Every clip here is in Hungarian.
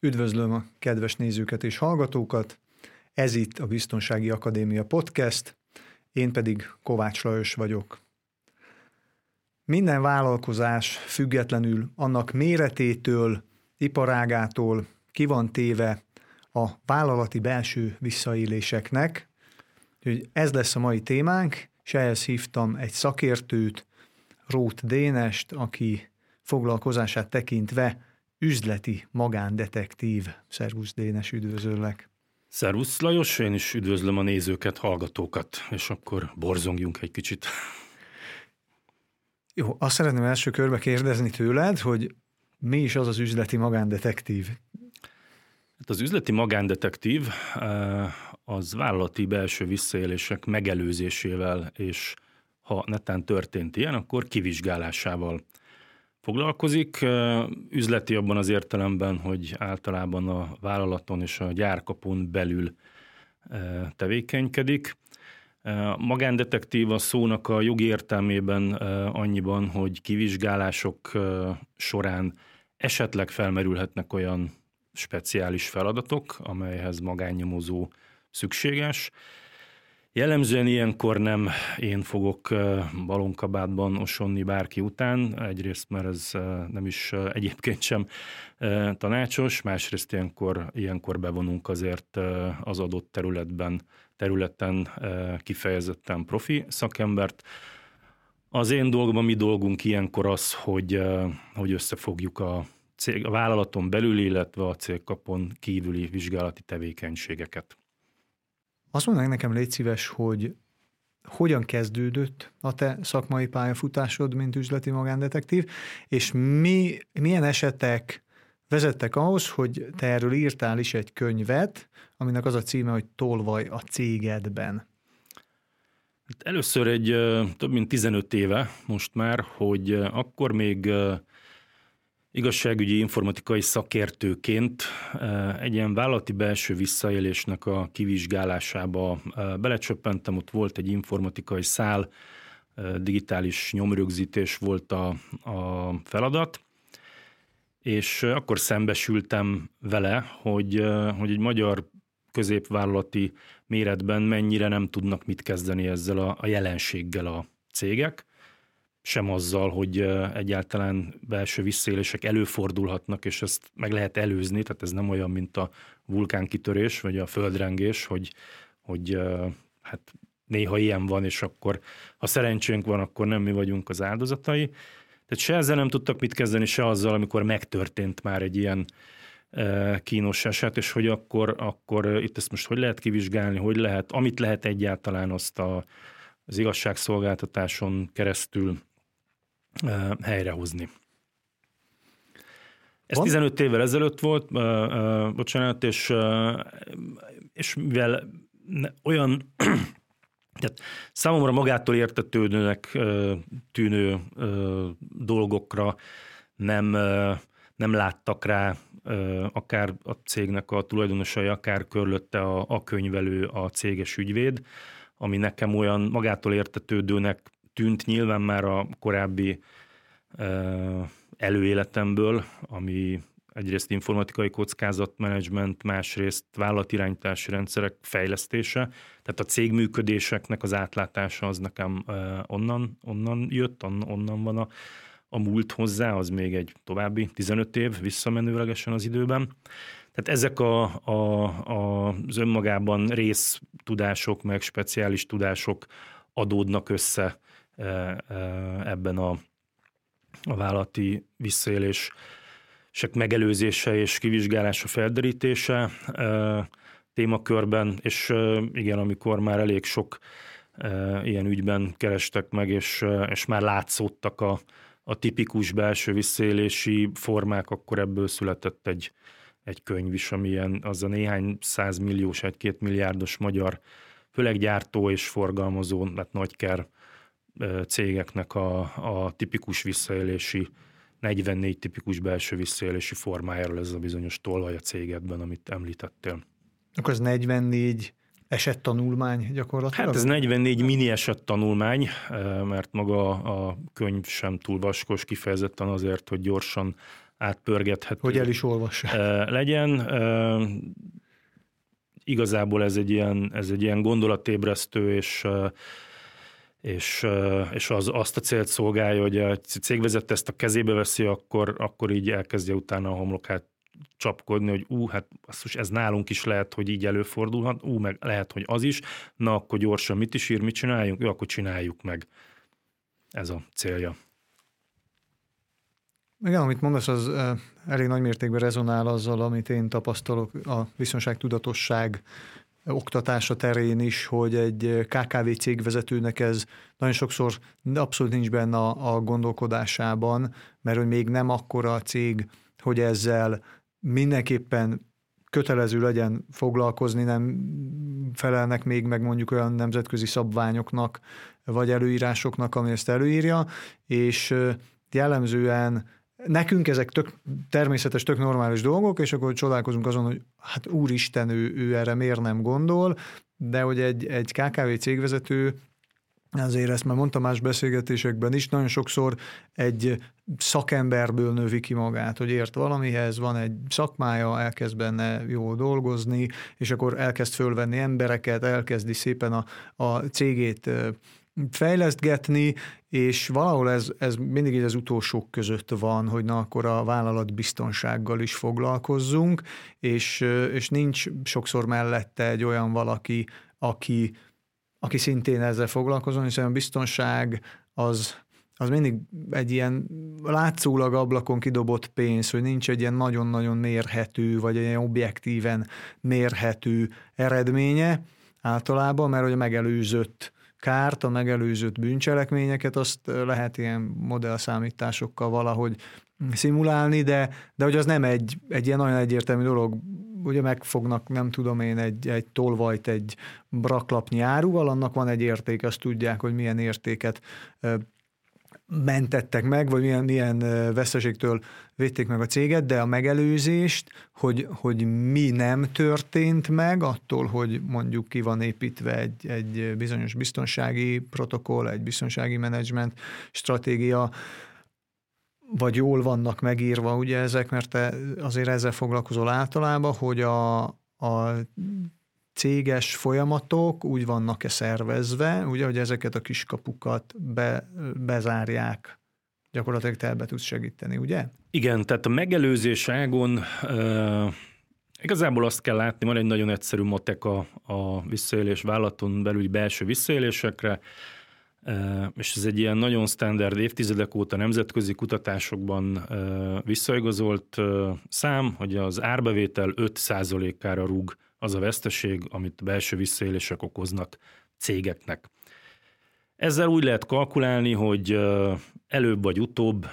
Üdvözlöm a kedves nézőket és hallgatókat. Ez itt a Biztonsági Akadémia podcast, én pedig Kovács Lajos vagyok. Minden vállalkozás függetlenül annak méretétől, iparágától ki van téve a vállalati belső visszaéléseknek. Úgyhogy ez lesz a mai témánk, és ehhez hívtam egy szakértőt, Rót Dénest, aki foglalkozását tekintve üzleti magándetektív. Szervusz Dénes, üdvözöllek! Szervusz Lajos, én is üdvözlöm a nézőket, hallgatókat, és akkor borzongjunk egy kicsit. Jó, azt szeretném első körbe kérdezni tőled, hogy mi is az az üzleti magándetektív? Hát az üzleti magándetektív eh, az vállalati belső visszaélések megelőzésével, és ha netán történt ilyen, akkor kivizsgálásával foglalkozik. Üzleti abban az értelemben, hogy általában a vállalaton és a gyárkapun belül tevékenykedik. Magándetektív a szónak a jogi értelmében annyiban, hogy kivizsgálások során esetleg felmerülhetnek olyan speciális feladatok, amelyhez magánnyomozó szükséges, Jellemzően ilyenkor nem én fogok balonkabátban osonni bárki után, egyrészt mert ez nem is egyébként sem tanácsos, másrészt ilyenkor, ilyenkor bevonunk azért az adott területben, területen kifejezetten profi szakembert. Az én dolgom, mi dolgunk ilyenkor az, hogy, hogy összefogjuk a, cég, a vállalaton belül, illetve a cégkapon kívüli vizsgálati tevékenységeket. Azt mondanák nekem, légy szíves, hogy hogyan kezdődött a te szakmai pályafutásod, mint üzleti magándetektív, és mi, milyen esetek vezettek ahhoz, hogy te erről írtál is egy könyvet, aminek az a címe, hogy Tolvaj a cégedben. Hát először egy több mint 15 éve most már, hogy akkor még igazságügyi informatikai szakértőként eh, egy ilyen vállalati belső visszaélésnek a kivizsgálásába eh, belecsöppentem, ott volt egy informatikai szál, eh, digitális nyomrögzítés volt a, a feladat, és akkor szembesültem vele, hogy, hogy egy magyar középvállalati méretben mennyire nem tudnak mit kezdeni ezzel a, a jelenséggel a cégek sem azzal, hogy egyáltalán belső visszaélések előfordulhatnak, és ezt meg lehet előzni, tehát ez nem olyan, mint a vulkánkitörés, vagy a földrengés, hogy, hogy hát néha ilyen van, és akkor ha szerencsénk van, akkor nem mi vagyunk az áldozatai. Tehát se ezzel nem tudtak mit kezdeni, se azzal, amikor megtörtént már egy ilyen kínos eset, és hogy akkor, akkor itt ezt most hogy lehet kivizsgálni, hogy lehet, amit lehet egyáltalán azt a, az igazságszolgáltatáson keresztül helyrehozni. Ez Van? 15 évvel ezelőtt volt, bocsánat, és, és mivel olyan tehát számomra magától értetődőnek tűnő dolgokra nem, nem láttak rá akár a cégnek a tulajdonosai, akár körülötte a, a könyvelő, a céges ügyvéd, ami nekem olyan magától értetődőnek tűnt nyilván már a korábbi előéletemből, ami egyrészt informatikai kockázatmenedzsment, másrészt vállalatirányítási rendszerek fejlesztése, tehát a cégműködéseknek az átlátása az nekem onnan, onnan jött, onnan van a, a múlt hozzá, az még egy további 15 év visszamenőlegesen az időben. Tehát ezek a, a, a, az önmagában résztudások, meg speciális tudások adódnak össze ebben a, a vállalati visszaélés megelőzése és kivizsgálása, felderítése témakörben, és igen, amikor már elég sok ilyen ügyben kerestek meg, és, és már látszottak a, a tipikus belső visszaélési formák, akkor ebből született egy, egy könyv is, amilyen az a néhány százmilliós, egy-két milliárdos magyar, főleg gyártó és forgalmazó, hát nagyker cégeknek a, a tipikus visszaélési 44 tipikus belső visszaélési formájáról ez a bizonyos tolvaj a cégedben, amit említettél. Akkor az 44 esettanulmány gyakorlatilag? Hát ez 44 mini esettanulmány, mert maga a könyv sem túl vaskos, kifejezetten azért, hogy gyorsan átpörgethető. Hogy el is olvassák. Legyen. Igazából ez egy ilyen, ez egy ilyen gondolatébresztő, és és, és az azt a célt szolgálja, hogy a cégvezető ezt a kezébe veszi, akkor, akkor így elkezdje utána a homlokát csapkodni, hogy ú, hát azt ez nálunk is lehet, hogy így előfordulhat, ú, meg lehet, hogy az is, na akkor gyorsan mit is ír, mit csináljunk, jó, akkor csináljuk meg. Ez a célja. Igen, amit mondasz, az elég nagy mértékben rezonál azzal, amit én tapasztalok a biztonságtudatosság oktatása terén is, hogy egy KKV cégvezetőnek ez nagyon sokszor abszolút nincs benne a, a gondolkodásában, mert hogy még nem akkora a cég, hogy ezzel mindenképpen kötelező legyen foglalkozni, nem felelnek még meg mondjuk olyan nemzetközi szabványoknak, vagy előírásoknak, ami ezt előírja, és jellemzően nekünk ezek tök természetes, tök normális dolgok, és akkor csodálkozunk azon, hogy hát úristen, ő, ő erre miért nem gondol, de hogy egy, egy KKV cégvezető Azért ezt már mondtam más beszélgetésekben is, nagyon sokszor egy szakemberből növi ki magát, hogy ért valamihez, van egy szakmája, elkezd benne jól dolgozni, és akkor elkezd fölvenni embereket, elkezdi szépen a, a cégét fejlesztgetni, és valahol ez, ez mindig így az utolsók között van, hogy na akkor a vállalat biztonsággal is foglalkozzunk, és, és nincs sokszor mellette egy olyan valaki, aki, aki szintén ezzel foglalkozom, hiszen a biztonság az, az mindig egy ilyen látszólag ablakon kidobott pénz, hogy nincs egy ilyen nagyon-nagyon mérhető, vagy egy ilyen objektíven mérhető eredménye általában, mert hogy a megelőzött kárt, a megelőzött bűncselekményeket, azt lehet ilyen modellszámításokkal valahogy szimulálni, de, de hogy az nem egy, egy ilyen nagyon egyértelmű dolog, ugye megfognak, nem tudom én, egy, egy tolvajt egy braklapnyi áruval, annak van egy érték, azt tudják, hogy milyen értéket mentettek meg, vagy milyen, milyen veszteségtől védték meg a céget, de a megelőzést, hogy, hogy mi nem történt meg, attól, hogy mondjuk ki van építve egy, egy bizonyos biztonsági protokoll, egy biztonsági menedzsment stratégia, vagy jól vannak megírva ugye ezek, mert te azért ezzel foglalkozol általában, hogy a, a céges folyamatok úgy vannak-e szervezve, ugye, hogy ezeket a kiskapukat be, bezárják, gyakorlatilag te ebbe tudsz segíteni, ugye? Igen, tehát a megelőzés ágon uh, igazából azt kell látni, van egy nagyon egyszerű matek a, a visszaélés vállalaton belüli belső visszaélésekre, és ez egy ilyen nagyon standard évtizedek óta nemzetközi kutatásokban visszaigazolt szám, hogy az árbevétel 5%-ára rúg az a veszteség, amit belső visszaélések okoznak cégeknek. Ezzel úgy lehet kalkulálni, hogy előbb vagy utóbb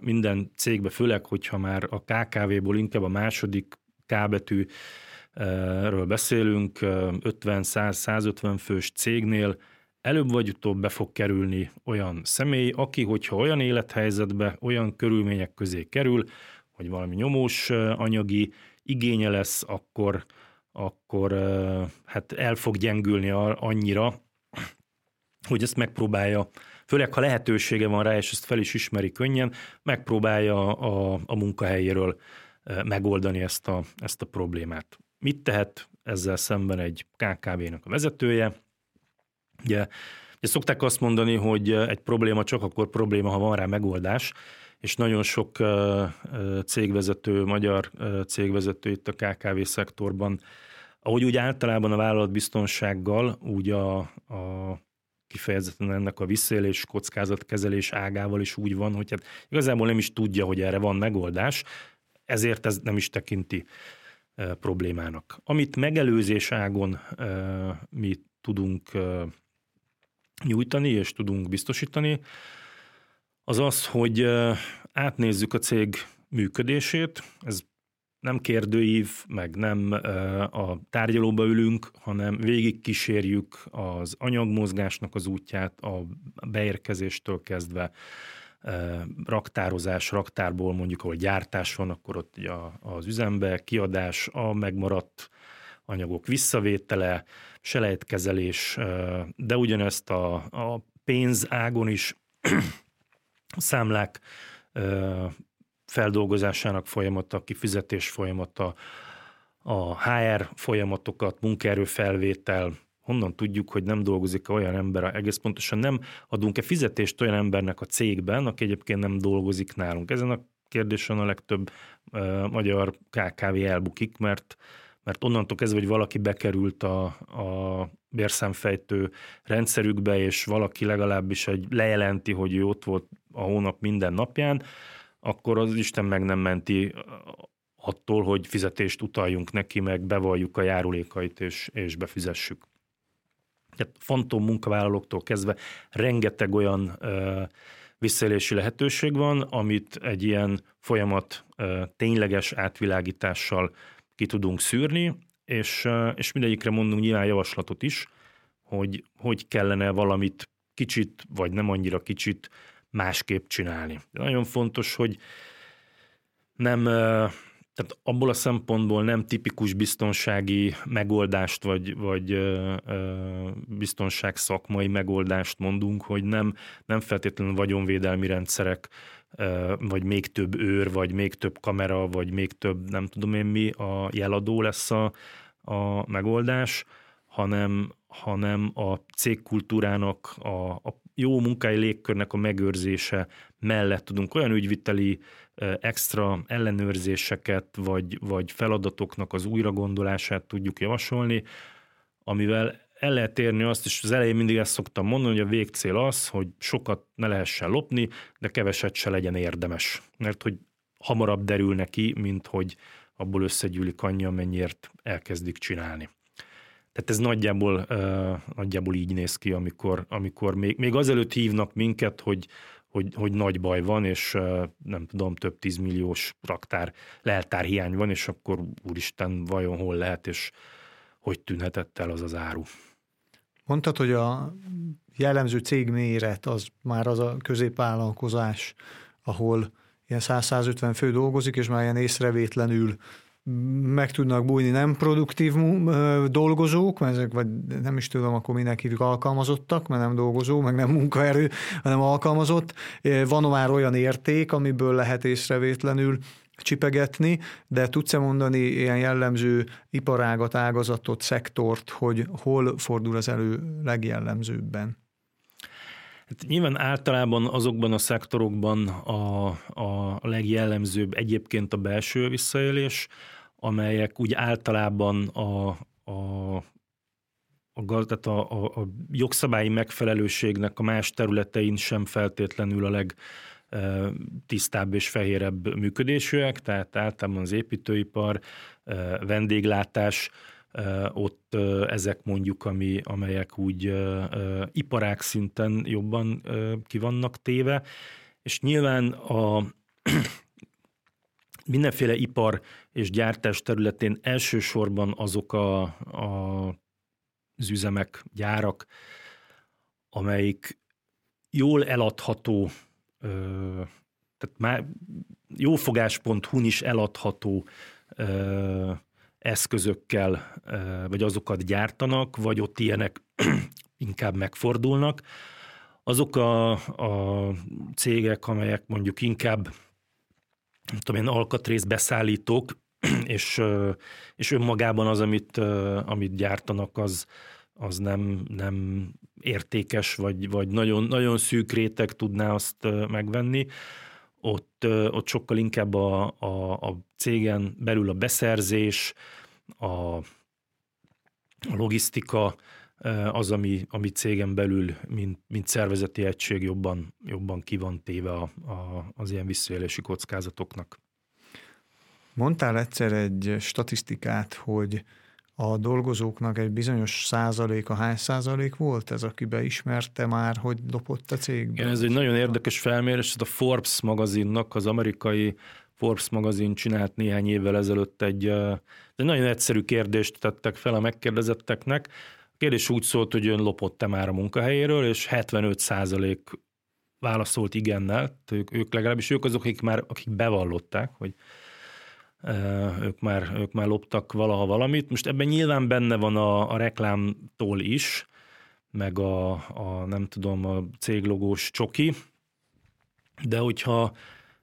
minden cégbe, főleg, hogyha már a KKV-ból inkább a második K betűről beszélünk, 50-100-150 fős cégnél előbb vagy utóbb be fog kerülni olyan személy, aki, hogyha olyan élethelyzetbe, olyan körülmények közé kerül, hogy valami nyomós anyagi igénye lesz, akkor akkor hát el fog gyengülni annyira, hogy ezt megpróbálja, főleg ha lehetősége van rá, és ezt fel is ismeri könnyen, megpróbálja a, a munkahelyéről megoldani ezt a, ezt a problémát. Mit tehet ezzel szemben egy KKV-nak a vezetője? Ugye, ugye szokták azt mondani, hogy egy probléma csak akkor probléma, ha van rá megoldás, és nagyon sok cégvezető, magyar cégvezető itt a KKV szektorban, ahogy úgy általában a vállalatbiztonsággal, úgy a, a kifejezetten ennek a visszaélés kockázatkezelés ágával is úgy van, hogy hát igazából nem is tudja, hogy erre van megoldás, ezért ez nem is tekinti problémának. Amit megelőzés ágon mi tudunk nyújtani és tudunk biztosítani, az az, hogy átnézzük a cég működését, ez nem kérdőív, meg nem a tárgyalóba ülünk, hanem végig kísérjük az anyagmozgásnak az útját, a beérkezéstől kezdve raktározás, raktárból mondjuk, ahol gyártás van, akkor ott az üzembe, kiadás, a megmaradt anyagok visszavétele, selejtkezelés, de ugyanezt a, a pénzágon is számlák feldolgozásának folyamata, kifizetés folyamata, a HR folyamatokat, munkaerő felvétel, honnan tudjuk, hogy nem dolgozik olyan ember, egész pontosan nem adunk-e fizetést olyan embernek a cégben, aki egyébként nem dolgozik nálunk. Ezen a kérdésen a legtöbb uh, magyar KKV elbukik, mert mert onnantól kezdve, hogy valaki bekerült a, a bérszámfejtő rendszerükbe, és valaki legalábbis egy lejelenti, hogy ő ott volt a hónap minden napján, akkor az Isten meg nem menti attól, hogy fizetést utaljunk neki, meg bevalljuk a járulékait, és, és befizessük. Tehát fantom munkavállalóktól kezdve rengeteg olyan ö, visszaélési lehetőség van, amit egy ilyen folyamat ö, tényleges átvilágítással ki tudunk szűrni, és, és mindegyikre mondunk nyilván javaslatot is, hogy hogy kellene valamit kicsit, vagy nem annyira kicsit másképp csinálni. De nagyon fontos, hogy nem, tehát abból a szempontból nem tipikus biztonsági megoldást, vagy, vagy biztonság szakmai megoldást mondunk, hogy nem, nem feltétlenül vagyonvédelmi rendszerek vagy még több őr, vagy még több kamera, vagy még több nem tudom én mi a jeladó lesz a, a megoldás, hanem, hanem a cégkultúrának, a, a jó munkai légkörnek a megőrzése mellett tudunk olyan ügyviteli extra ellenőrzéseket, vagy, vagy feladatoknak az újragondolását tudjuk javasolni, amivel el lehet érni azt, és az elején mindig ezt szoktam mondani, hogy a végcél az, hogy sokat ne lehessen lopni, de keveset se legyen érdemes. Mert hogy hamarabb derül neki, mint hogy abból összegyűlik annyi, amennyiért elkezdik csinálni. Tehát ez nagyjából, nagyjából így néz ki, amikor, amikor még, még azelőtt hívnak minket, hogy, hogy, hogy nagy baj van, és nem tudom, több tízmilliós raktár, leltár hiány van, és akkor úristen, vajon hol lehet, és hogy tűnhetett el az az áru. Mondtad, hogy a jellemző cégméret az már az a középvállalkozás, ahol ilyen 100-150 fő dolgozik, és már ilyen észrevétlenül meg tudnak bújni nem produktív dolgozók, mert ezek, vagy nem is tudom, akkor minek alkalmazottak, mert nem dolgozó, meg nem munkaerő, hanem alkalmazott. Van már olyan érték, amiből lehet észrevétlenül csipegetni, de tudsz-e mondani ilyen jellemző iparágat, ágazatot, szektort, hogy hol fordul az elő legjellemzőbben? Hát nyilván általában azokban a szektorokban a, a legjellemzőbb egyébként a belső visszaélés, amelyek úgy általában a, a, a, tehát a, a, a jogszabályi megfelelőségnek a más területein sem feltétlenül a leg, tisztább és fehérebb működésűek, tehát általában az építőipar, vendéglátás, ott ezek mondjuk, ami, amelyek úgy iparák szinten jobban ki vannak téve, és nyilván a mindenféle ipar és gyártás területén elsősorban azok a, a, az üzemek, gyárak, amelyik jól eladható tehát már jófogás.hu-n is eladható eszközökkel, vagy azokat gyártanak, vagy ott ilyenek inkább megfordulnak. Azok a, a cégek, amelyek mondjuk inkább tudom én, alkatrész beszállítók, és, és önmagában az, amit, amit gyártanak, az, az nem, nem értékes, vagy, vagy nagyon, nagyon szűk réteg tudná azt megvenni, ott, ott sokkal inkább a, a, a cégen belül a beszerzés, a, a logisztika az, ami, ami cégen belül, mint, mint szervezeti egység jobban, jobban ki van téve a, a, az ilyen visszaélési kockázatoknak. Mondtál egyszer egy statisztikát, hogy a dolgozóknak egy bizonyos százaléka, hány százalék volt ez, aki beismerte már, hogy lopott a cégbe? Igen, ez egy nagyon érdekes felmérés, a Forbes magazinnak, az amerikai Forbes magazin csinált néhány évvel ezelőtt egy, egy nagyon egyszerű kérdést tettek fel a megkérdezetteknek. Kérdés úgy szólt, hogy ön lopott-e már a munkahelyéről, és 75 százalék válaszolt igennel, ők, ők legalábbis ők azok, akik már akik bevallották, hogy ők már, ők már loptak valaha valamit. Most ebben nyilván benne van a, a reklámtól is, meg a, a nem tudom, a céglogós csoki, de hogyha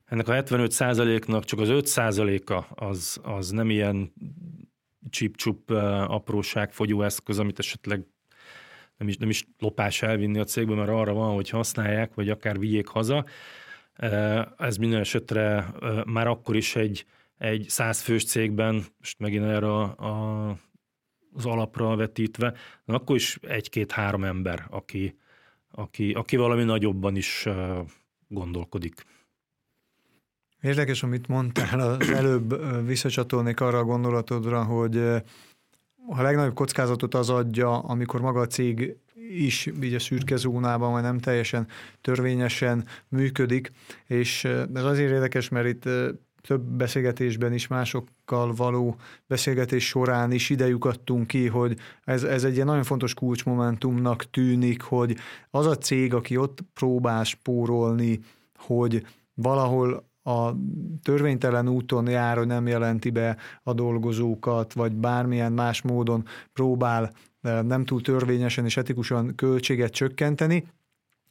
ennek a 75% nak csak az 5 a az, az nem ilyen csip-csup apróság, fogyóeszköz, amit esetleg nem is, nem is lopás elvinni a cégbe, mert arra van, hogy használják, vagy akár vigyék haza. Ez minden esetre már akkor is egy, egy százfős cégben, most megint erre a, a, az alapra vetítve, akkor is egy-két-három ember, aki, aki, aki valami nagyobban is gondolkodik. Érdekes, amit mondtál, az előbb visszacsatolnék arra a gondolatodra, hogy a legnagyobb kockázatot az adja, amikor maga a cég is így a szürke zónában, vagy nem teljesen törvényesen működik, és ez azért érdekes, mert itt több beszélgetésben is másokkal való beszélgetés során is idejük adtunk ki, hogy ez, ez egy ilyen nagyon fontos kulcsmomentumnak tűnik, hogy az a cég, aki ott próbál spórolni, hogy valahol a törvénytelen úton jár, hogy nem jelenti be a dolgozókat, vagy bármilyen más módon próbál eh, nem túl törvényesen és etikusan költséget csökkenteni,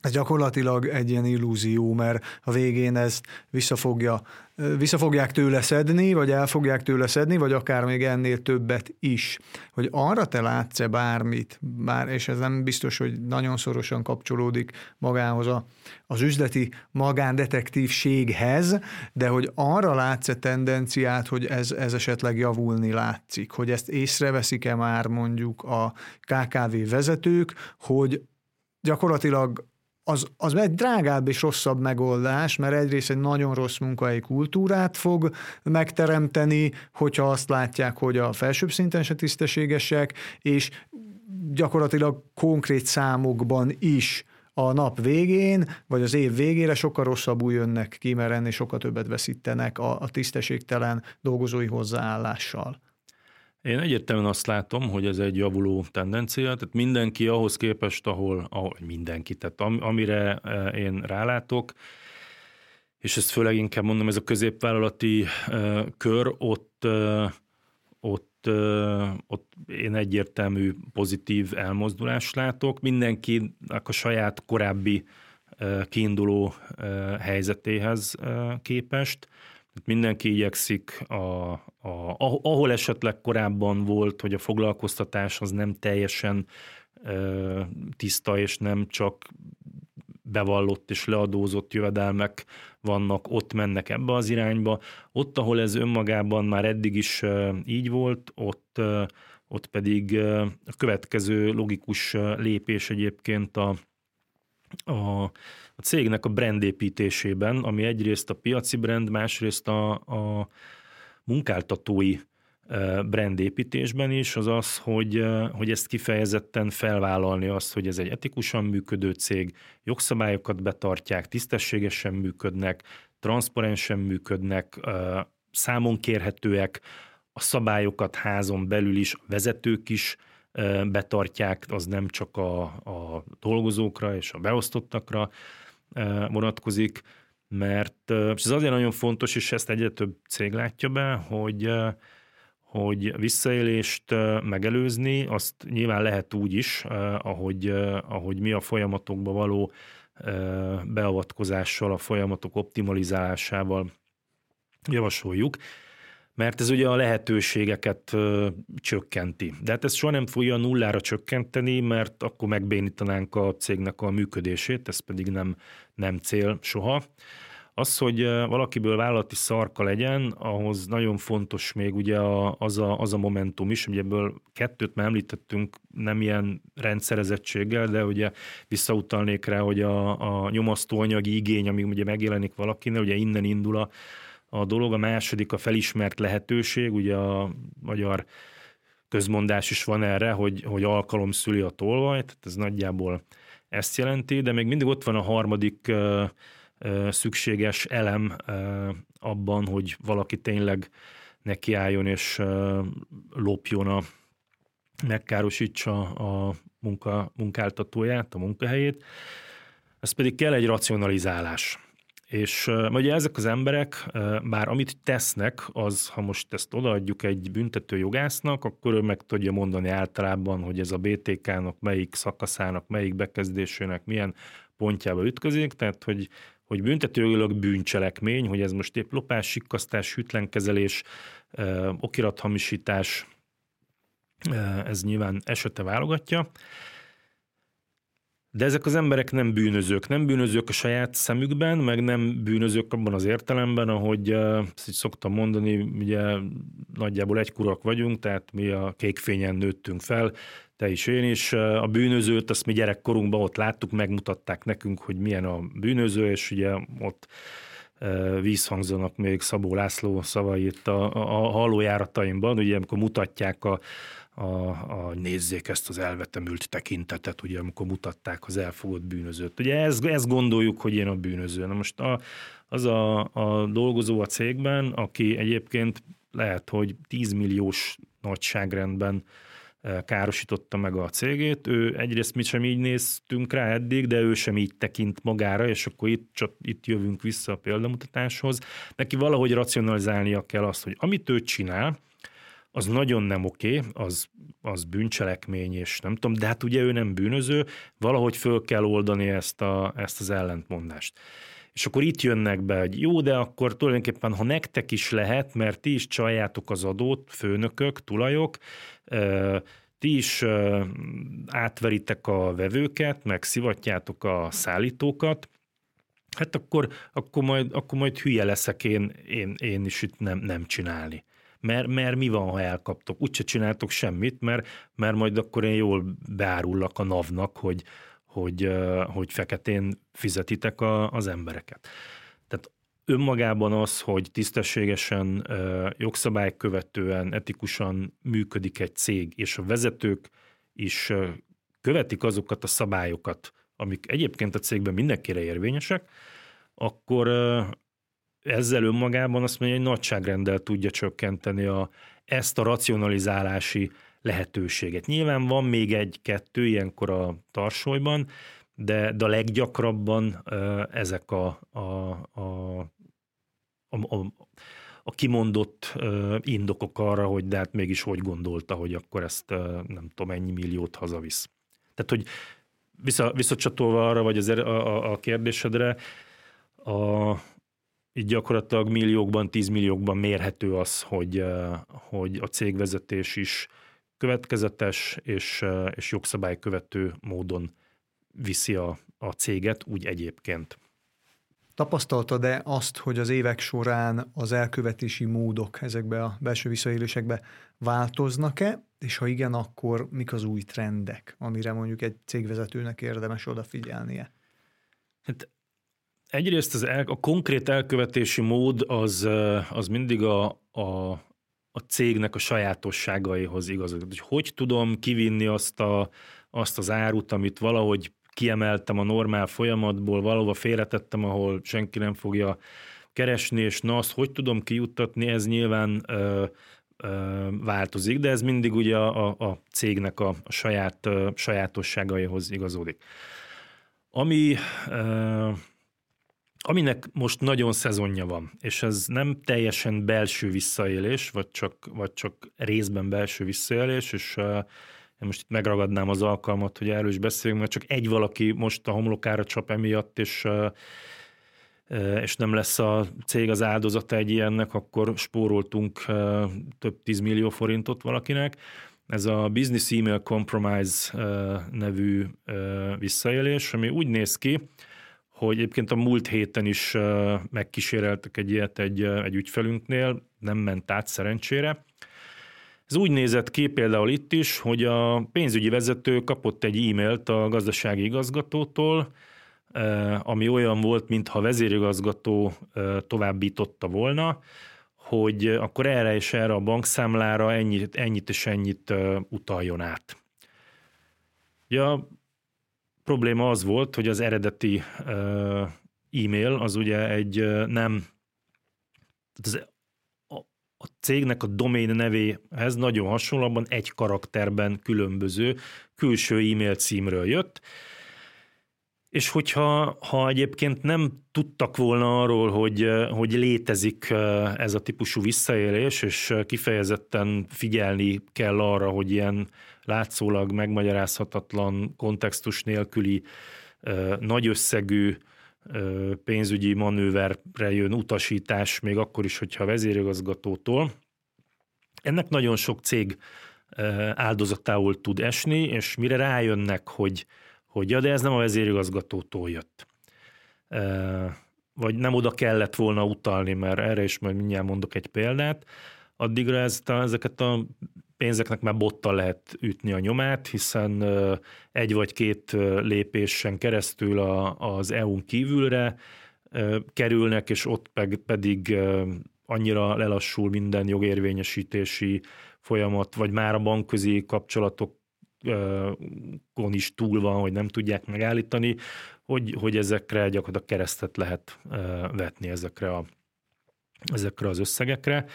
ez gyakorlatilag egy ilyen illúzió, mert a végén ezt visszafogja, vissza fogják tőle szedni, vagy el fogják tőle szedni, vagy akár még ennél többet is. Hogy arra te látsz-e bármit, bár, és ez nem biztos, hogy nagyon szorosan kapcsolódik magához a, az üzleti magándetektívséghez, de hogy arra látsz-e tendenciát, hogy ez, ez esetleg javulni látszik, hogy ezt észreveszik-e már mondjuk a KKV vezetők, hogy gyakorlatilag az, az egy drágább és rosszabb megoldás, mert egyrészt egy nagyon rossz munkai kultúrát fog megteremteni, hogyha azt látják, hogy a felsőbb szinten se tisztességesek, és gyakorlatilag konkrét számokban is a nap végén, vagy az év végére sokkal rosszabbul jönnek ki, mert ennél sokkal többet veszítenek a, a tisztességtelen dolgozói hozzáállással. Én egyértelműen azt látom, hogy ez egy javuló tendencia, tehát mindenki ahhoz képest, ahol, ahol mindenki, tehát am, amire eh, én rálátok, és ezt főleg inkább mondom, ez a középvállalati uh, kör, ott, uh, ott, ott én egyértelmű pozitív elmozdulást látok. Mindenkinek a saját korábbi kiinduló helyzetéhez képest. Mindenki igyekszik, a, a, ahol esetleg korábban volt, hogy a foglalkoztatás az nem teljesen ö, tiszta, és nem csak bevallott és leadózott jövedelmek vannak, ott mennek ebbe az irányba. Ott, ahol ez önmagában már eddig is így volt, ott, ott pedig a következő logikus lépés egyébként a, a a cégnek a brandépítésében, ami egyrészt a piaci brand, másrészt a, a munkáltatói e, brandépítésben is, az az, hogy, e, hogy ezt kifejezetten felvállalni azt, hogy ez egy etikusan működő cég, jogszabályokat betartják, tisztességesen működnek, transzparensen működnek, e, számon kérhetőek, a szabályokat házon belül is, vezetők is betartják, az nem csak a, a dolgozókra és a beosztottakra, vonatkozik, mert és ez azért nagyon fontos, és ezt egyre több cég látja be, hogy hogy visszaélést megelőzni, azt nyilván lehet úgy is, ahogy, ahogy mi a folyamatokba való beavatkozással, a folyamatok optimalizálásával javasoljuk, mert ez ugye a lehetőségeket ö, csökkenti. De hát ez soha nem fogja nullára csökkenteni, mert akkor megbénítanánk a cégnek a működését, ez pedig nem, nem cél soha. Az, hogy valakiből vállalati szarka legyen, ahhoz nagyon fontos még ugye az a, az a momentum is, ugye ebből kettőt már említettünk, nem ilyen rendszerezettséggel, de ugye visszautalnék rá, hogy a, a nyomasztóanyagi igény, ami ugye megjelenik valakinél, ugye innen indul a, a dolog, a második a felismert lehetőség, ugye a magyar közmondás is van erre, hogy, hogy alkalom szüli a tolvaj, tehát ez nagyjából ezt jelenti, de még mindig ott van a harmadik ö, ö, szükséges elem ö, abban, hogy valaki tényleg nekiálljon és ö, lopjon a megkárosítsa a munka, munkáltatóját, a munkahelyét. Ez pedig kell egy racionalizálás. És ugye ezek az emberek, bár amit tesznek, az, ha most ezt odaadjuk egy büntető jogásznak, akkor ő meg tudja mondani általában, hogy ez a BTK-nak melyik szakaszának, melyik bekezdésének milyen pontjába ütközik, tehát hogy, hogy büntetőjogilag bűncselekmény, hogy ez most épp lopás, sikkasztás, hűtlenkezelés, okirathamisítás, ez nyilván esete válogatja. De ezek az emberek nem bűnözők. Nem bűnözők a saját szemükben, meg nem bűnözők abban az értelemben, ahogy ezt így szoktam mondani, ugye nagyjából egy kurak vagyunk, tehát mi a kékfényen nőttünk fel, te is, én is. A bűnözőt, azt mi gyerekkorunkban ott láttuk, megmutatták nekünk, hogy milyen a bűnöző, és ugye ott vízhangzanak még Szabó László szavait a, a hallójárataimban, ugye amikor mutatják a, a, a nézzék ezt az elvetemült tekintetet, ugye amikor mutatták az elfogott bűnözőt. Ugye ezt, ezt gondoljuk, hogy én a bűnöző. Na most a, az a, a dolgozó a cégben, aki egyébként lehet, hogy 10 milliós nagyságrendben károsította meg a cégét. Ő egyrészt mi sem így néztünk rá eddig, de ő sem így tekint magára, és akkor itt, csak itt jövünk vissza a példamutatáshoz. Neki valahogy racionalizálnia kell azt, hogy amit ő csinál, az nagyon nem oké, az, az bűncselekmény, és nem tudom, de hát ugye ő nem bűnöző, valahogy föl kell oldani ezt, a, ezt az ellentmondást. És akkor itt jönnek be, hogy jó, de akkor tulajdonképpen, ha nektek is lehet, mert ti is csaljátok az adót, főnökök, tulajok, ti is átveritek a vevőket, meg szivatjátok a szállítókat, hát akkor, akkor, majd, akkor majd hülye leszek én, én, én is itt nem, nem csinálni. Mert, mert mi van, ha elkaptok? Úgyse csináltok semmit, mert, mert majd akkor én jól beárullak a navnak, hogy, hogy, hogy feketén fizetitek a, az embereket. Tehát önmagában az, hogy tisztességesen, jogszabály követően, etikusan működik egy cég, és a vezetők is követik azokat a szabályokat, amik egyébként a cégben mindenkire érvényesek, akkor ezzel önmagában azt mondja, hogy nagyságrendel tudja csökkenteni a, ezt a racionalizálási lehetőséget. Nyilván van még egy-kettő ilyenkor a tarsolyban, de, de a leggyakrabban ezek a, a, a, a, a, a kimondott indokok arra, hogy de hát mégis hogy gondolta, hogy akkor ezt nem tudom, ennyi milliót hazavisz. Tehát, hogy vissza, visszacsatolva arra, vagy az, er, a, a, a kérdésedre, a, így gyakorlatilag milliókban, tízmilliókban mérhető az, hogy, hogy a cégvezetés is következetes és, és jogszabály követő módon viszi a, a céget, úgy egyébként. Tapasztaltad-e azt, hogy az évek során az elkövetési módok ezekbe a belső visszaélésekbe változnak-e, és ha igen, akkor mik az új trendek, amire mondjuk egy cégvezetőnek érdemes odafigyelnie? Hát egyrészt az el, a konkrét elkövetési mód az, az mindig a, a, a cégnek a sajátosságaihoz igazodik. Hogy hogy tudom kivinni azt, a, azt az árut, amit valahogy kiemeltem a normál folyamatból, valahova félretettem, ahol senki nem fogja keresni, és na azt hogy tudom kijuttatni, ez nyilván ö, ö, változik, de ez mindig ugye a, a, cégnek a, a saját ö, sajátosságaihoz igazodik. Ami ö, aminek most nagyon szezonja van, és ez nem teljesen belső visszaélés, vagy csak, vagy csak részben belső visszaélés, és uh, én most itt megragadnám az alkalmat, hogy erről is beszéljünk, mert csak egy valaki most a homlokára csap emiatt, és uh, és nem lesz a cég az áldozata egy ilyennek, akkor spóroltunk több tízmillió forintot valakinek. Ez a Business Email Compromise nevű visszaélés, ami úgy néz ki, hogy egyébként a múlt héten is megkíséreltek egy ilyet egy, egy ügyfelünknél, nem ment át szerencsére. Ez úgy nézett ki például itt is, hogy a pénzügyi vezető kapott egy e-mailt a gazdasági igazgatótól, ami olyan volt, mintha a vezérigazgató továbbította volna, hogy akkor erre és erre a bankszámlára ennyit, ennyit és ennyit utaljon át. Ja, probléma az volt, hogy az eredeti e-mail az ugye egy nem, az, a, cégnek a domain nevéhez nagyon hasonlóan egy karakterben különböző külső e-mail címről jött, és hogyha ha egyébként nem tudtak volna arról, hogy, hogy létezik ez a típusú visszaélés, és kifejezetten figyelni kell arra, hogy ilyen látszólag megmagyarázhatatlan, kontextus nélküli, nagy összegű pénzügyi manőverre jön utasítás, még akkor is, hogyha vezérigazgatótól. Ennek nagyon sok cég áldozatául tud esni, és mire rájönnek, hogy, hogy ja, de ez nem a vezérigazgatótól jött. Vagy nem oda kellett volna utalni, mert erre is majd mindjárt mondok egy példát, addigra ezt a, ezeket a pénzeknek már bottal lehet ütni a nyomát, hiszen egy vagy két lépésen keresztül a, az EU-n kívülre kerülnek, és ott pedig annyira lelassul minden jogérvényesítési folyamat, vagy már a bankközi kapcsolatokon is túl van, hogy nem tudják megállítani, hogy, hogy ezekre gyakorlatilag keresztet lehet vetni ezekre, a, ezekre az összegekre.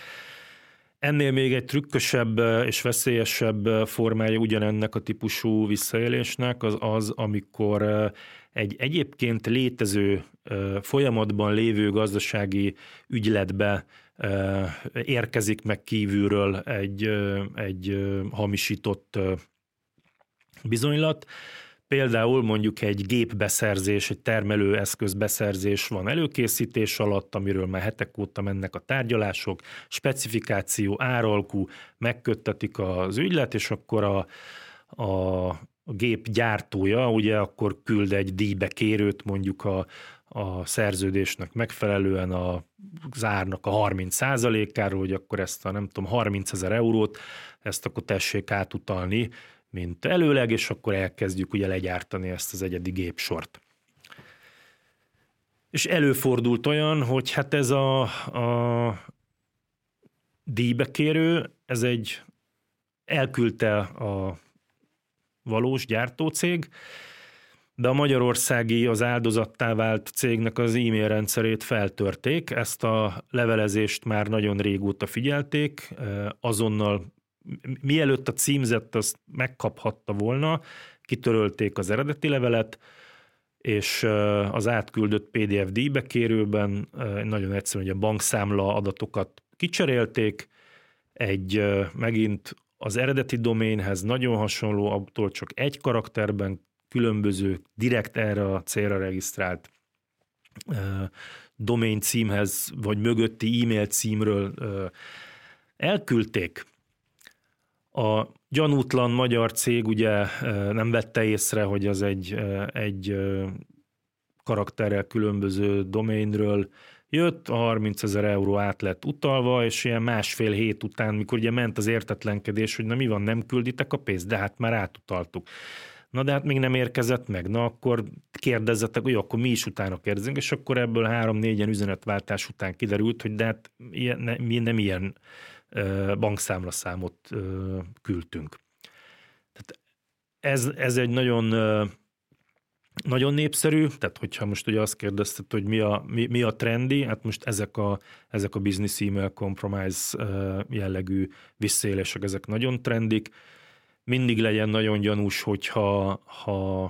Ennél még egy trükkösebb és veszélyesebb formája ugyanennek a típusú visszaélésnek az az, amikor egy egyébként létező folyamatban lévő gazdasági ügyletbe érkezik meg kívülről egy, egy hamisított bizonylat, Például mondjuk egy gépbeszerzés, egy termelőeszköz beszerzés van előkészítés alatt, amiről már hetek óta mennek a tárgyalások, specifikáció, áralkú, megköttetik az ügylet, és akkor a, a gép gyártója ugye akkor küld egy díjbekérőt mondjuk a, a szerződésnek megfelelően a zárnak a 30% áról, hogy akkor ezt a nem tudom 30 ezer eurót, ezt akkor tessék átutalni mint előleg, és akkor elkezdjük ugye legyártani ezt az egyedi gépsort. És előfordult olyan, hogy hát ez a, a díjbekérő, ez egy elküldte a valós gyártócég, de a magyarországi az áldozattá vált cégnek az e-mail rendszerét feltörték, ezt a levelezést már nagyon régóta figyelték, azonnal mielőtt a címzett azt megkaphatta volna, kitörölték az eredeti levelet, és az átküldött PDF díjbekérőben nagyon egyszerűen, hogy a bankszámla adatokat kicserélték, egy megint az eredeti doménhez nagyon hasonló, attól csak egy karakterben különböző, direkt erre a célra regisztrált domain címhez, vagy mögötti e-mail címről elküldték, a gyanútlan magyar cég ugye nem vette észre, hogy az egy, egy karakterrel különböző domainről jött, a 30 ezer euró át lett utalva, és ilyen másfél hét után, mikor ugye ment az értetlenkedés, hogy na mi van, nem külditek a pénzt, de hát már átutaltuk. Na de hát még nem érkezett meg, na akkor kérdezzetek, hogy akkor mi is utána kérdezünk, és akkor ebből három-négyen üzenetváltás után kiderült, hogy de hát ilyen, ne, mi nem ilyen bankszámlaszámot küldtünk. Tehát ez, ez egy nagyon nagyon népszerű, tehát hogyha most ugye azt kérdezted, hogy mi a, mi, mi a trendi, hát most ezek a, ezek a business email compromise jellegű visszaélések, ezek nagyon trendik. Mindig legyen nagyon gyanús, hogyha ha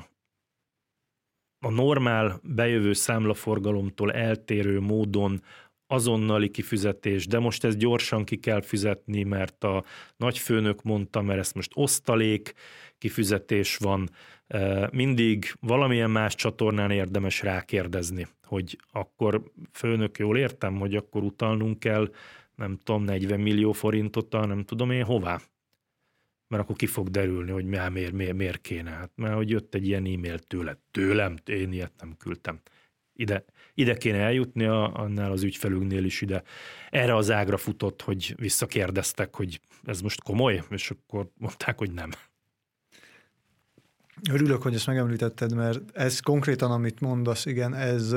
a normál bejövő számlaforgalomtól eltérő módon azonnali kifizetés, de most ezt gyorsan ki kell fizetni, mert a nagyfőnök mondta, mert ezt most osztalék kifizetés van, mindig valamilyen más csatornán érdemes rákérdezni, hogy akkor főnök, jól értem, hogy akkor utalnunk kell, nem tudom, 40 millió forintot, nem tudom én hová. Mert akkor ki fog derülni, hogy miért, miért, miért kéne. Hát mert hogy jött egy ilyen e-mail tőle. Tőlem, én ilyet nem küldtem. Ide, ide kéne eljutni, annál az ügyfelünknél is ide. Erre az ágra futott, hogy visszakérdeztek, hogy ez most komoly, és akkor mondták, hogy nem. Örülök, hogy ezt megemlítetted, mert ez konkrétan, amit mondasz, igen, ez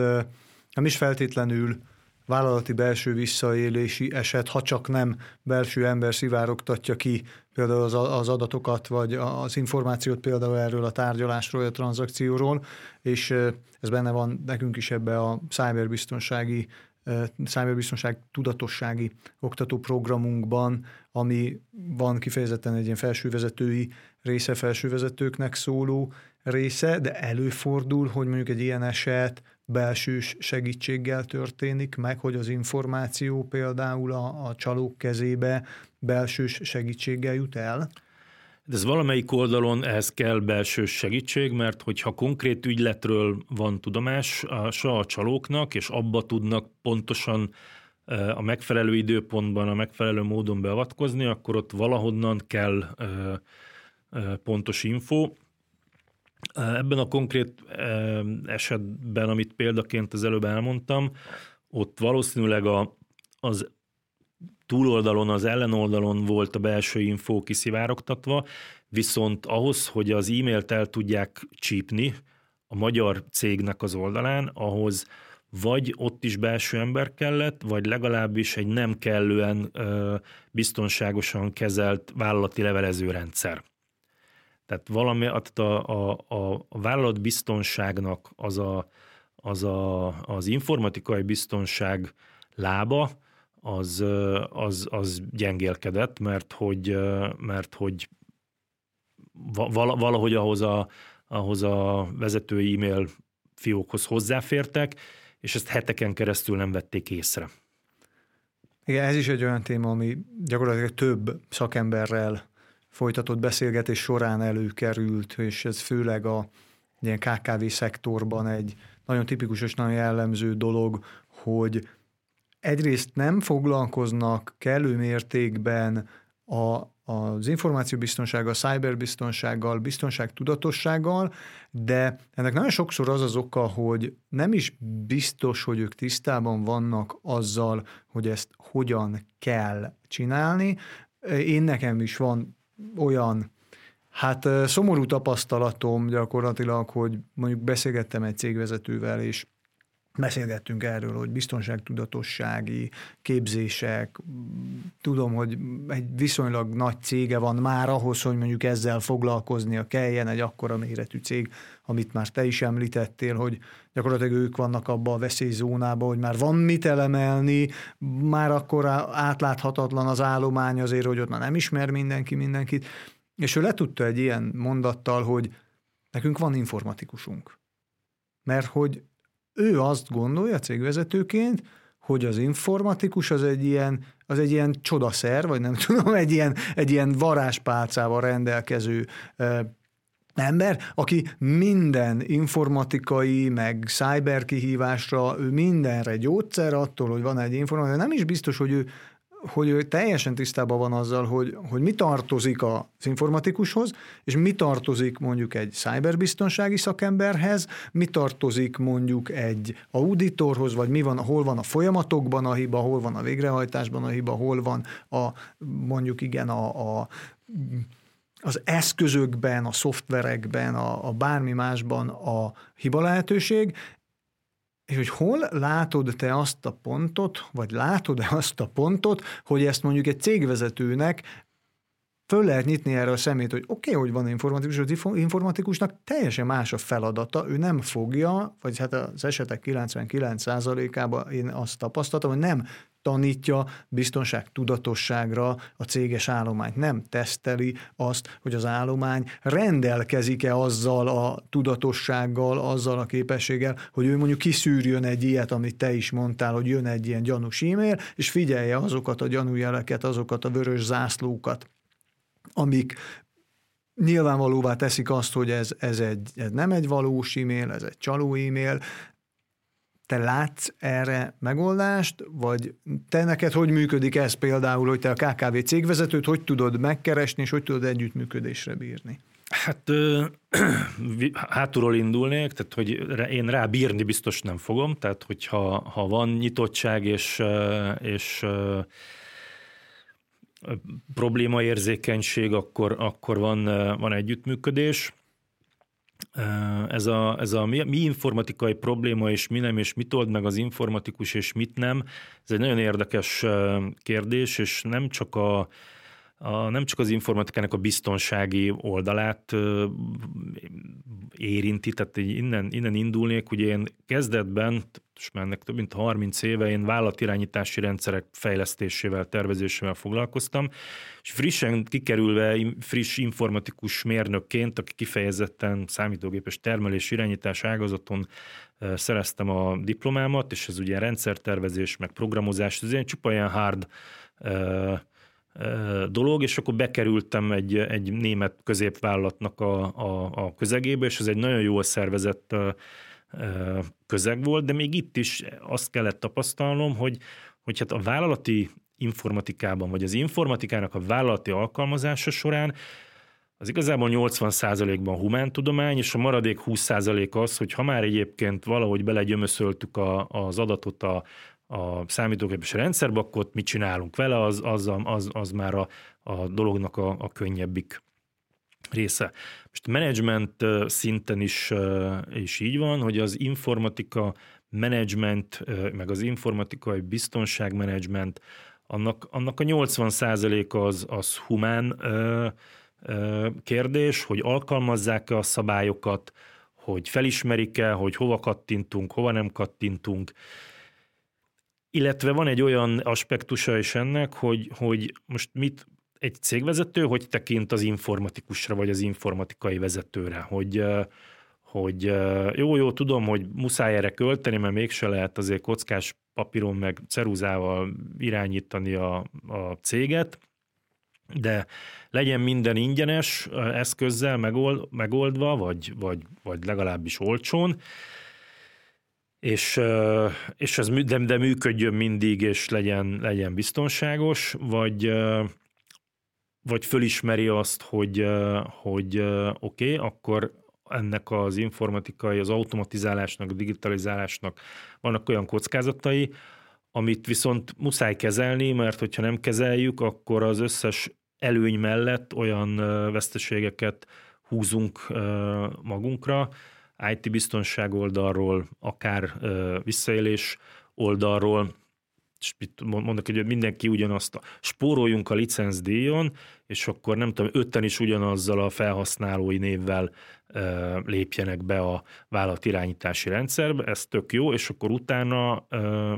nem is feltétlenül vállalati belső visszaélési eset, ha csak nem belső ember szivárogtatja ki például az, az adatokat, vagy az információt például erről a tárgyalásról, a tranzakcióról, és ez benne van nekünk is ebbe a cyberbiztonsági cyberbiztonság tudatossági oktatóprogramunkban, ami van kifejezetten egy ilyen felsővezetői része, felsővezetőknek szóló része, de előfordul, hogy mondjuk egy ilyen eset belsős segítséggel történik meg, hogy az információ például a, a csalók kezébe belsős segítséggel jut el? De ez valamelyik oldalon ehhez kell belső segítség, mert hogyha konkrét ügyletről van tudomás a, a csalóknak, és abba tudnak pontosan a megfelelő időpontban, a megfelelő módon beavatkozni, akkor ott valahonnan kell pontos info. Ebben a konkrét esetben, amit példaként az előbb elmondtam, ott valószínűleg a, az túloldalon, az ellenoldalon volt a belső info kiszivárogtatva, viszont ahhoz, hogy az e-mailt el tudják csípni a magyar cégnek az oldalán, ahhoz vagy ott is belső ember kellett, vagy legalábbis egy nem kellően biztonságosan kezelt vállalati levelező rendszer. Tehát valami, a, a, a, a vállalat biztonságnak az, a, az, a, az informatikai biztonság lába, az, az, az gyengélkedett, mert hogy, mert hogy valahogy ahhoz a, ahhoz a vezetői e-mail fiókhoz hozzáfértek, és ezt heteken keresztül nem vették észre. Igen, ez is egy olyan téma, ami gyakorlatilag több szakemberrel folytatott beszélgetés során előkerült, és ez főleg a ilyen KKV szektorban egy nagyon tipikus és nagyon jellemző dolog, hogy egyrészt nem foglalkoznak kellő mértékben a, az információbiztonsággal, a cyberbiztonsággal, biztonságtudatossággal, de ennek nagyon sokszor az az oka, hogy nem is biztos, hogy ők tisztában vannak azzal, hogy ezt hogyan kell csinálni. Én nekem is van olyan. Hát szomorú tapasztalatom gyakorlatilag, hogy mondjuk beszélgettem egy cégvezetővel, és Beszélgettünk erről, hogy biztonságtudatossági képzések, tudom, hogy egy viszonylag nagy cége van már ahhoz, hogy mondjuk ezzel foglalkoznia kelljen, egy akkora méretű cég, amit már te is említettél, hogy gyakorlatilag ők vannak abba a veszélyzónában, hogy már van mit elemelni, már akkor átláthatatlan az állomány azért, hogy ott már nem ismer mindenki mindenkit, és ő letudta egy ilyen mondattal, hogy nekünk van informatikusunk. Mert hogy ő azt gondolja cégvezetőként, hogy az informatikus az egy ilyen, az egy ilyen csodaszer, vagy nem tudom, egy ilyen, egy ilyen varázspálcával rendelkező ember, aki minden informatikai, meg cyber kihívásra, ő mindenre gyógyszer attól, hogy van egy informatikai, nem is biztos, hogy ő hogy ő teljesen tisztában van azzal, hogy, hogy mi tartozik az informatikushoz, és mi tartozik mondjuk egy cyberbiztonsági szakemberhez, mi tartozik mondjuk egy auditorhoz, vagy mi van, hol van a folyamatokban a hiba, hol van a végrehajtásban a hiba, hol van a mondjuk igen a, a az eszközökben, a szoftverekben, a, a bármi másban a hiba lehetőség, és hogy hol látod te azt a pontot, vagy látod-e azt a pontot, hogy ezt mondjuk egy cégvezetőnek föl lehet nyitni erre a szemét, hogy oké, okay, hogy van informatikus, az informatikusnak teljesen más a feladata, ő nem fogja, vagy hát az esetek 99%-ában én azt tapasztaltam, hogy nem tanítja biztonság tudatosságra a céges állományt. Nem teszteli azt, hogy az állomány rendelkezik-e azzal a tudatossággal, azzal a képességgel, hogy ő mondjuk kiszűrjön egy ilyet, amit te is mondtál, hogy jön egy ilyen gyanús e-mail, és figyelje azokat a gyanújeleket, azokat a vörös zászlókat, amik nyilvánvalóvá teszik azt, hogy ez, ez, egy, ez nem egy valós e-mail, ez egy csaló e-mail, te látsz erre megoldást, vagy te neked hogy működik ez például, hogy te a KKV cégvezetőt hogy tudod megkeresni, és hogy tudod együttműködésre bírni? Hát hátulról indulnék, tehát hogy én rá bírni biztos nem fogom, tehát hogyha ha van nyitottság és, és problémaérzékenység, akkor, akkor van, van együttműködés. Ez a, ez a mi, mi informatikai probléma, és mi nem, és mit old meg az informatikus, és mit nem, ez egy nagyon érdekes kérdés, és nem csak a, a, nem csak az informatikának a biztonsági oldalát ö, érinti, tehát innen, innen indulnék, ugye én kezdetben, és már ennek több mint 30 éve én vállalatirányítási rendszerek fejlesztésével, tervezésével foglalkoztam, és frissen kikerülve friss informatikus mérnökként, aki kifejezetten számítógépes termelés irányítás ágazaton szereztem a diplomámat, és ez ugye rendszertervezés, meg programozás, ez ilyen csupa ilyen hard dolog, és akkor bekerültem egy, egy német középvállalatnak a, a, a közegébe, és ez egy nagyon jól szervezett közeg volt, de még itt is azt kellett tapasztalnom, hogy, hogy hát a vállalati informatikában, vagy az informatikának a vállalati alkalmazása során az igazából 80%-ban humántudomány, és a maradék 20% az, hogy ha már egyébként valahogy belegyömöszöltük a, az adatot a, a számítógépes rendszerbe, akkor mit csinálunk vele, az, az, az, az már a, a dolognak a, a könnyebbik része. Most management szinten is, is így van, hogy az informatika management, meg az informatikai biztonságmenedzsment, annak, annak a 80% az, az humán kérdés, hogy alkalmazzák-e a szabályokat, hogy felismerik-e, hogy hova kattintunk, hova nem kattintunk, illetve van egy olyan aspektusa is ennek, hogy, hogy most mit egy cégvezető hogy tekint az informatikusra, vagy az informatikai vezetőre, hogy hogy jó, jó, tudom, hogy muszáj erre költeni, mert mégse lehet azért kockás papíron meg ceruzával irányítani a, a céget, de legyen minden ingyenes eszközzel megold, megoldva, vagy, vagy, vagy legalábbis olcsón, és, és ez de, de működjön mindig, és legyen, legyen biztonságos, vagy, vagy fölismeri azt, hogy, hogy oké, okay, akkor ennek az informatikai, az automatizálásnak, a digitalizálásnak vannak olyan kockázatai, amit viszont muszáj kezelni, mert hogyha nem kezeljük, akkor az összes előny mellett olyan veszteségeket húzunk magunkra, IT biztonság oldalról, akár visszaélés oldalról, és mondok, hogy mindenki ugyanazt, spóroljunk a licencdíjon, és akkor nem tudom, ötten is ugyanazzal a felhasználói névvel ö, lépjenek be a vállalat irányítási rendszerbe, ez tök jó, és akkor utána ö,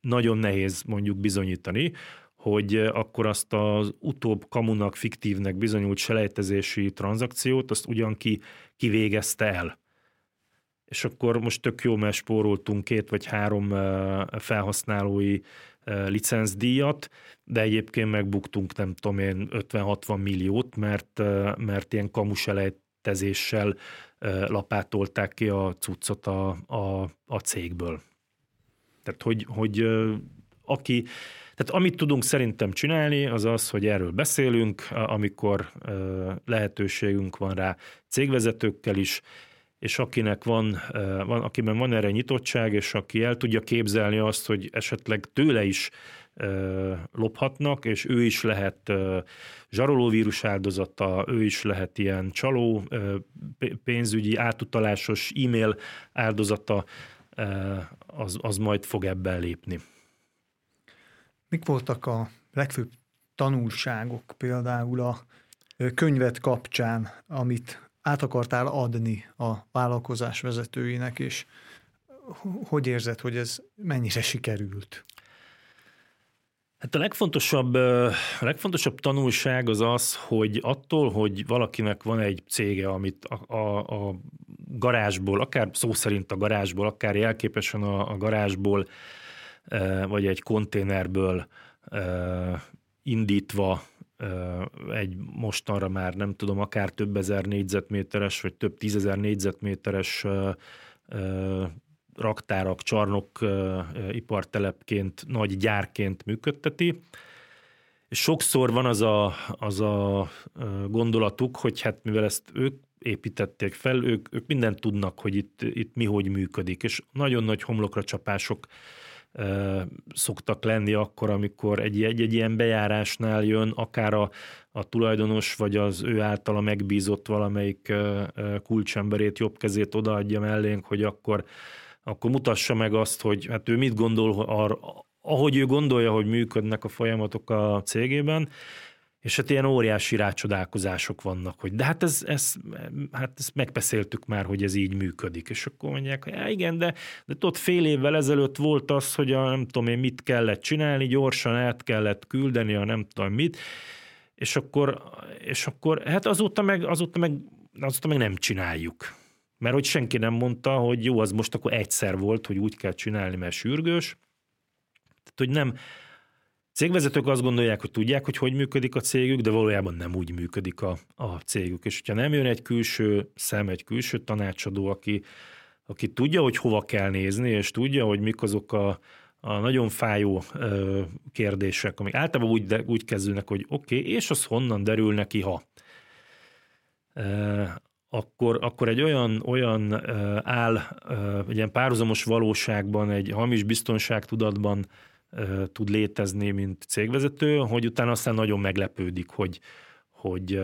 nagyon nehéz mondjuk bizonyítani, hogy akkor azt az utóbb kamunak, fiktívnek bizonyult selejtezési tranzakciót, azt ugyan ki kivégezte el és akkor most tök jó, mert spóroltunk két vagy három felhasználói licencdíjat, de egyébként megbuktunk nem tudom én 50-60 milliót, mert, mert ilyen kamuselejtezéssel lapátolták ki a cuccot a, a, a cégből. Tehát, hogy, hogy aki, tehát amit tudunk szerintem csinálni, az az, hogy erről beszélünk, amikor lehetőségünk van rá cégvezetőkkel is, és akinek van, van, akiben van erre nyitottság, és aki el tudja képzelni azt, hogy esetleg tőle is lophatnak, és ő is lehet zsarolóvírus áldozata, ő is lehet ilyen csaló, pénzügyi átutalásos e-mail áldozata, az, az majd fog ebben lépni. Mik voltak a legfőbb tanulságok például a könyvet kapcsán, amit át akartál adni a vállalkozás vezetőinek, és hogy érzed, hogy ez mennyire sikerült? Hát a legfontosabb, a legfontosabb tanulság az az, hogy attól, hogy valakinek van egy cége, amit a, a, a garázsból, akár szó szerint a garázsból, akár jelképesen a, a garázsból, vagy egy konténerből indítva egy mostanra már nem tudom, akár több ezer négyzetméteres, vagy több tízezer négyzetméteres raktárak, csarnok ipartelepként, nagy gyárként működteti. És sokszor van az a, az a gondolatuk, hogy hát mivel ezt ők építették fel, ők, ők mindent tudnak, hogy itt, itt mi hogy működik, és nagyon nagy homlokra csapások szoktak lenni akkor, amikor egy, egy, ilyen bejárásnál jön, akár a, a tulajdonos, vagy az ő általa megbízott valamelyik kulcsemberét, jobb kezét odaadja mellénk, hogy akkor, akkor mutassa meg azt, hogy hát ő mit gondol, ahogy ő gondolja, hogy működnek a folyamatok a cégében, és hát ilyen óriási rácsodálkozások vannak, hogy de hát ez, ez, hát ezt megbeszéltük már, hogy ez így működik. És akkor mondják, hogy igen, de, de ott fél évvel ezelőtt volt az, hogy a nem tudom én mit kellett csinálni, gyorsan át kellett küldeni a nem tudom mit, és akkor, és akkor hát azóta meg, azóta meg, azóta meg nem csináljuk. Mert hogy senki nem mondta, hogy jó, az most akkor egyszer volt, hogy úgy kell csinálni, mert sürgős. Tehát, hogy nem, Cégvezetők azt gondolják, hogy tudják, hogy hogy működik a cégük, de valójában nem úgy működik a, a cégük. És hogyha nem jön egy külső szem, egy külső tanácsadó, aki, aki tudja, hogy hova kell nézni, és tudja, hogy mik azok a, a nagyon fájó ö, kérdések, amik általában úgy, de, úgy kezdődnek, hogy oké, okay, és az honnan derül neki, ha. E, akkor, akkor egy olyan, olyan ö, áll, ö, egy ilyen párhuzamos valóságban, egy hamis biztonságtudatban ö, tud létezni, mint cégvezető, hogy utána aztán nagyon meglepődik, hogy, hogy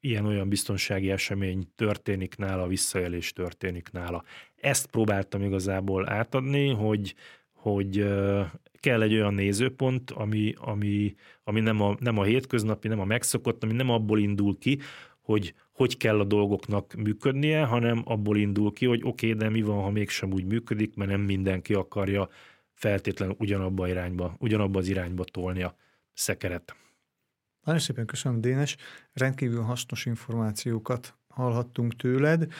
ilyen-olyan biztonsági esemény történik nála, visszaélés történik nála. Ezt próbáltam igazából átadni, hogy, hogy kell egy olyan nézőpont, ami, ami, ami nem, a, nem a hétköznapi, nem a megszokott, ami nem abból indul ki, hogy hogy kell a dolgoknak működnie, hanem abból indul ki, hogy oké, okay, de mi van, ha mégsem úgy működik, mert nem mindenki akarja feltétlenül ugyanabba, irányba, ugyanabba az irányba tolni a szekeret. Nagyon szépen köszönöm, Dénes. Rendkívül hasznos információkat hallhattunk tőled.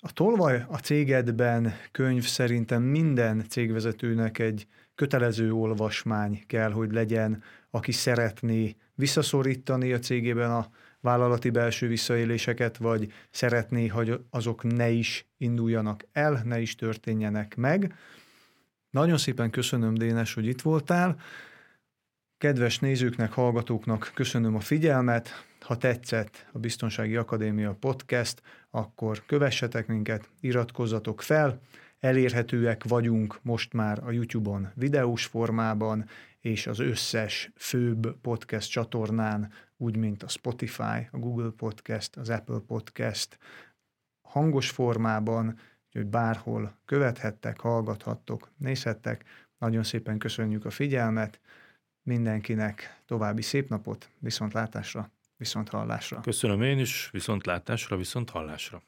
A Tolvaj a cégedben könyv szerintem minden cégvezetőnek egy kötelező olvasmány kell, hogy legyen, aki szeretné visszaszorítani a cégében a vállalati belső visszaéléseket, vagy szeretné, hogy azok ne is induljanak el, ne is történjenek meg. Nagyon szépen köszönöm, Dénes, hogy itt voltál. Kedves nézőknek, hallgatóknak köszönöm a figyelmet. Ha tetszett a Biztonsági Akadémia podcast, akkor kövessetek minket, iratkozzatok fel. Elérhetőek vagyunk most már a YouTube-on videós formában, és az összes főbb podcast csatornán, úgy mint a Spotify, a Google Podcast, az Apple Podcast, hangos formában, hogy bárhol követhettek, hallgathattok, nézhettek. Nagyon szépen köszönjük a figyelmet, mindenkinek további szép napot, viszont látásra, viszont hallásra. Köszönöm én is, viszont látásra, viszont hallásra.